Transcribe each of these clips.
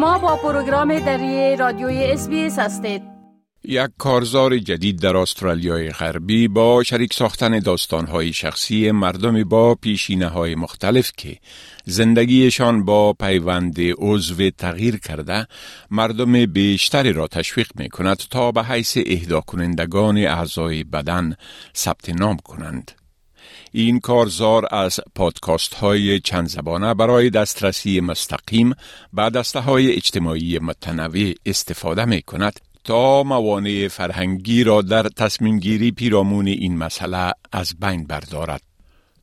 شما با پروگرام دری رادیوی اس هستید یک کارزار جدید در استرالیای غربی با شریک ساختن داستانهای شخصی مردم با پیشینه های مختلف که زندگیشان با پیوند عضو تغییر کرده مردم بیشتری را تشویق می کند تا به حیث اهدا کنندگان اعضای بدن ثبت نام کنند. این کارزار از پادکاست های چند زبانه برای دسترسی مستقیم به دسته های اجتماعی متنوع استفاده می کند تا موانع فرهنگی را در تصمیم گیری پیرامون این مسئله از بین بردارد.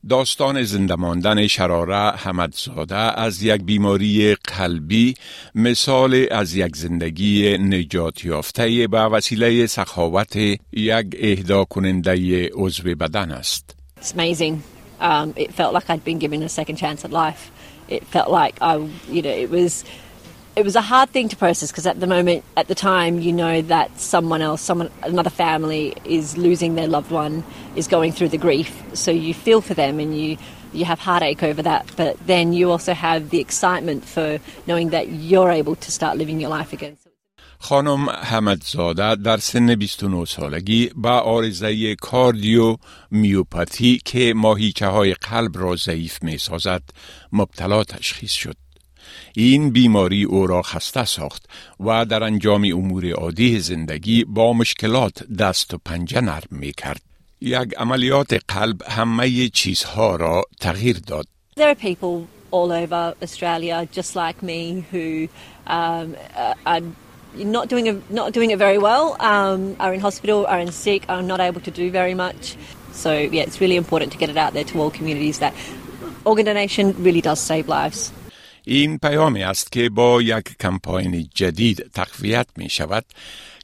داستان زنده ماندن شراره حمدزاده از یک بیماری قلبی مثال از یک زندگی نجات یافته به وسیله سخاوت یک اهدا کننده عضو بدن است. It's amazing. Um, it felt like I'd been given a second chance at life. It felt like I, you know, it was it was a hard thing to process because at the moment, at the time, you know that someone else, someone, another family is losing their loved one, is going through the grief. So you feel for them and you you have heartache over that. But then you also have the excitement for knowing that you're able to start living your life again. خانم حمدزاده در سن 29 سالگی با آرزه کاردیو میوپاتی که ماهیچه های قلب را ضعیف می سازد مبتلا تشخیص شد. این بیماری او را خسته ساخت و در انجام امور عادی زندگی با مشکلات دست و پنجه نرم می کرد. یک عملیات قلب همه چیزها را تغییر داد. There people all over Australia just like me who um, are not doing, a, not doing it very well, um, are in hospital, are in sick, are not able to do very much. So yeah, it's really important to get it out there to all communities that organ donation really does save lives. این پیامی است که با یک کمپاین جدید تقویت می شود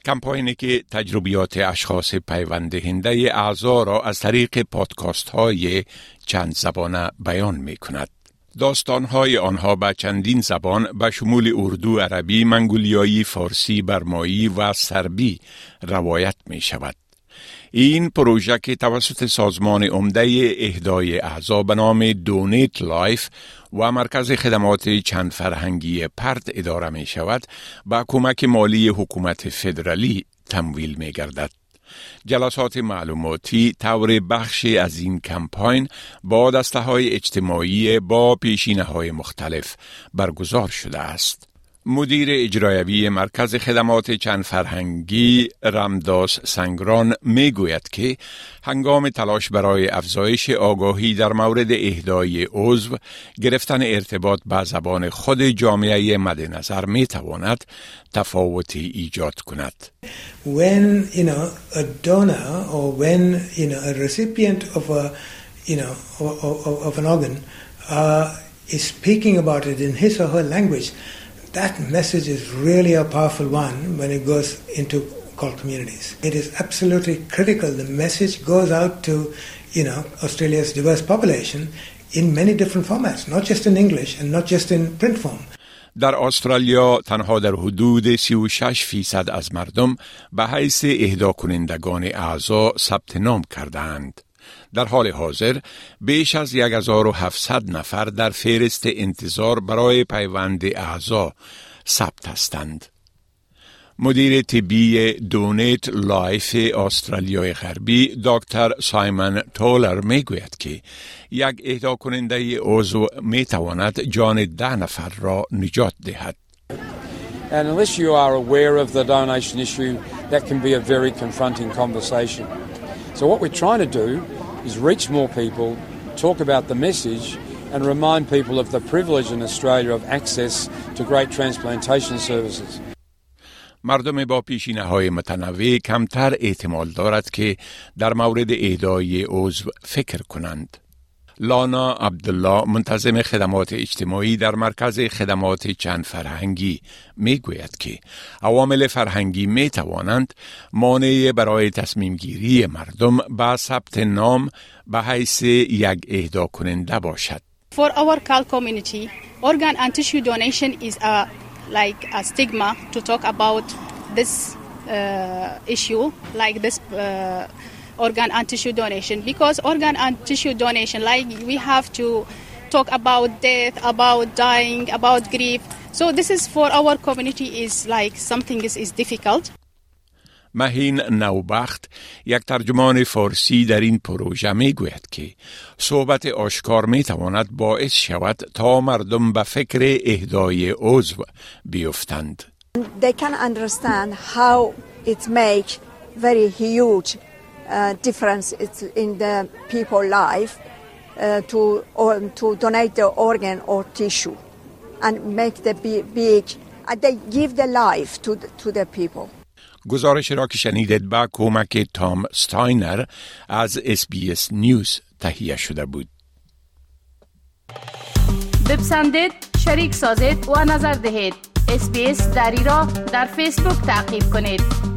کمپاینی که تجربیات اشخاص پیوندهنده اعضا را از طریق پادکاست های چند زبانه بیان می کند. داستانهای آنها به چندین زبان به شمول اردو، عربی، منگولیایی، فارسی، برمایی و سربی روایت می شود. این پروژه که توسط سازمان عمده اهدای اعضا به نام DonateLife و مرکز خدمات چند فرهنگی پرت اداره می شود با کمک مالی حکومت فدرالی تمویل می گردد. جلسات معلوماتی طور بخشی از این کمپاین با دسته های اجتماعی با پیشینه های مختلف برگزار شده است. مدیر اجرایوی مرکز خدمات چند فرهنگی رمداس سنگران می گوید که هنگام تلاش برای افزایش آگاهی در مورد اهدای عضو گرفتن ارتباط با زبان خود جامعه مد نظر می تواند تفاوتی ایجاد کند. When you know a donor or when you know a recipient of a you know of, of an organ uh, is speaking about it in his or her language that message is really a powerful one when it goes into cult communities. It is absolutely critical. The message goes out to, you know, Australia's diverse population in many different formats, not just in English and not just in print form. در استرالیا تنها در حدود 36 فیصد از مردم به حیث اهدا کنندگان اعضا ثبت نام کردند. در حال حاضر بیش از 1700 نفر در فهرست انتظار برای پیوند اعضا ثبت هستند. مدیر طبی DonateLife استرالیای غربی دکتر سایمن تولر می گوید که یک اهدا کننده عضو می تواند جان ده نفر را نجات دهد. And unless you are aware of the donation issue, that can be a very confronting conversation. So what we're trying to do is reach more people, talk about the message, and remind people of the privilege in Australia of access to great transplantation services. مردم با پیشینه های متنوع کمتر احتمال دارد که در مورد اهدای عضو فکر کنند. لانا عبدالله منتظم خدمات اجتماعی در مرکز خدمات چند فرهنگی می گوید که عوامل فرهنگی می توانند مانع برای تصمیم گیری مردم با ثبت نام به حیث یک اهدا کننده باشد. For our CAL community, organ and tissue donation is a, like a stigma to talk about this uh, issue, like this uh, organ and tissue donation because organ and tissue donation like we have to talk about death about dying about grief So this is for our community is like something is, is difficult. مهین نوبخت یک ترجمان فارسی در این پروژه می گوید که صحبت آشکار می تواند باعث شود تا مردم به فکر اهدای عضو بیفتند. They can understand how it make very huge uh, difference in the people life uh, to, or, to donate the organ or tissue and make the big, uh, they give the life to the, to the people. گزارش را که شنیدید با کمک تام ستاینر از SBS News تهیه شده بود. بپسندید، شریک سازید و نظر دهید. SBS دری را در فیسبوک تعقیب کنید.